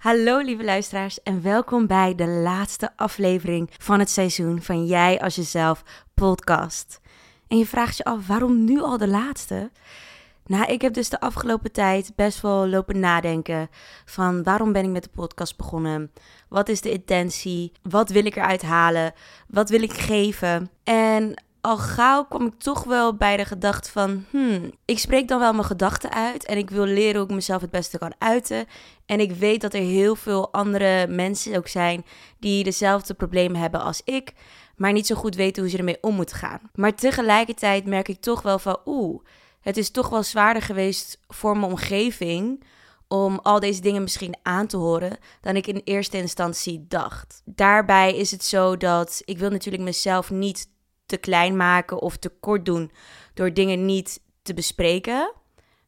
Hallo lieve luisteraars en welkom bij de laatste aflevering van het seizoen van Jij als Jezelf podcast. En je vraagt je af waarom nu al de laatste? Nou, ik heb dus de afgelopen tijd best wel lopen nadenken van waarom ben ik met de podcast begonnen? Wat is de intentie? Wat wil ik eruit halen? Wat wil ik geven? En al gauw kwam ik toch wel bij de gedachte van, hmm, ik spreek dan wel mijn gedachten uit en ik wil leren hoe ik mezelf het beste kan uiten. En ik weet dat er heel veel andere mensen ook zijn die dezelfde problemen hebben als ik, maar niet zo goed weten hoe ze ermee om moeten gaan. Maar tegelijkertijd merk ik toch wel van, oeh, het is toch wel zwaarder geweest voor mijn omgeving om al deze dingen misschien aan te horen dan ik in eerste instantie dacht. Daarbij is het zo dat ik wil natuurlijk mezelf niet te klein maken of te kort doen door dingen niet te bespreken.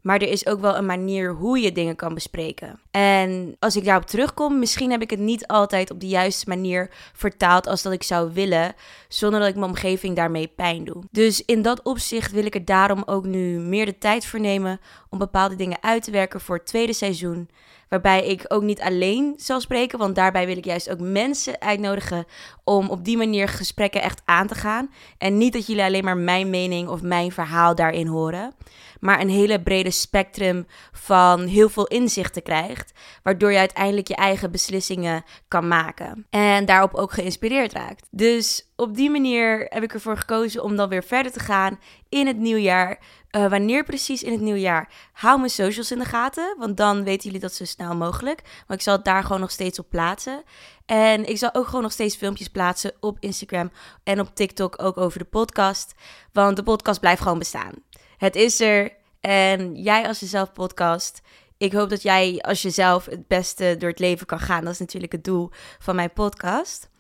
Maar er is ook wel een manier hoe je dingen kan bespreken. En als ik daarop terugkom, misschien heb ik het niet altijd op de juiste manier vertaald als dat ik zou willen, zonder dat ik mijn omgeving daarmee pijn doe. Dus in dat opzicht wil ik er daarom ook nu meer de tijd voor nemen om bepaalde dingen uit te werken voor het tweede seizoen. Waarbij ik ook niet alleen zal spreken, want daarbij wil ik juist ook mensen uitnodigen om op die manier gesprekken echt aan te gaan. En niet dat jullie alleen maar mijn mening of mijn verhaal daarin horen, maar een hele brede spectrum van heel veel inzichten krijgt, waardoor je uiteindelijk je eigen beslissingen kan maken en daarop ook geïnspireerd raakt. Dus op die manier heb ik ervoor gekozen om dan weer verder te gaan in het nieuwjaar. Uh, wanneer precies in het nieuwjaar? Hou mijn socials in de gaten, want dan weten jullie dat zo snel mogelijk. Maar ik zal het daar gewoon nog steeds op plaatsen. En ik zal ook gewoon nog steeds filmpjes plaatsen op Instagram en op TikTok ook over de podcast. Want de podcast blijft gewoon bestaan. Het is er. En jij als jezelf podcast. Ik hoop dat jij als jezelf het beste door het leven kan gaan. Dat is natuurlijk het doel van mijn podcast.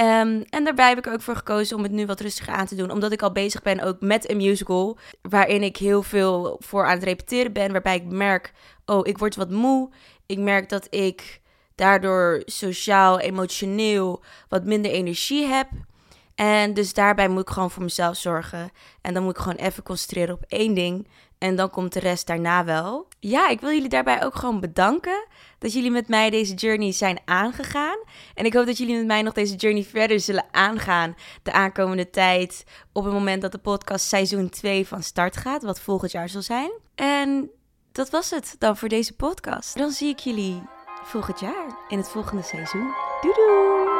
Um, en daarbij heb ik ook voor gekozen om het nu wat rustiger aan te doen. Omdat ik al bezig ben ook met een musical. Waarin ik heel veel voor aan het repeteren ben. Waarbij ik merk, oh, ik word wat moe. Ik merk dat ik daardoor sociaal, emotioneel wat minder energie heb. En dus daarbij moet ik gewoon voor mezelf zorgen. En dan moet ik gewoon even concentreren op één ding. En dan komt de rest daarna wel. Ja, ik wil jullie daarbij ook gewoon bedanken dat jullie met mij deze journey zijn aangegaan. En ik hoop dat jullie met mij nog deze journey verder zullen aangaan de aankomende tijd. Op het moment dat de podcast seizoen 2 van start gaat, wat volgend jaar zal zijn. En dat was het dan voor deze podcast. Dan zie ik jullie volgend jaar in het volgende seizoen. Doei doei!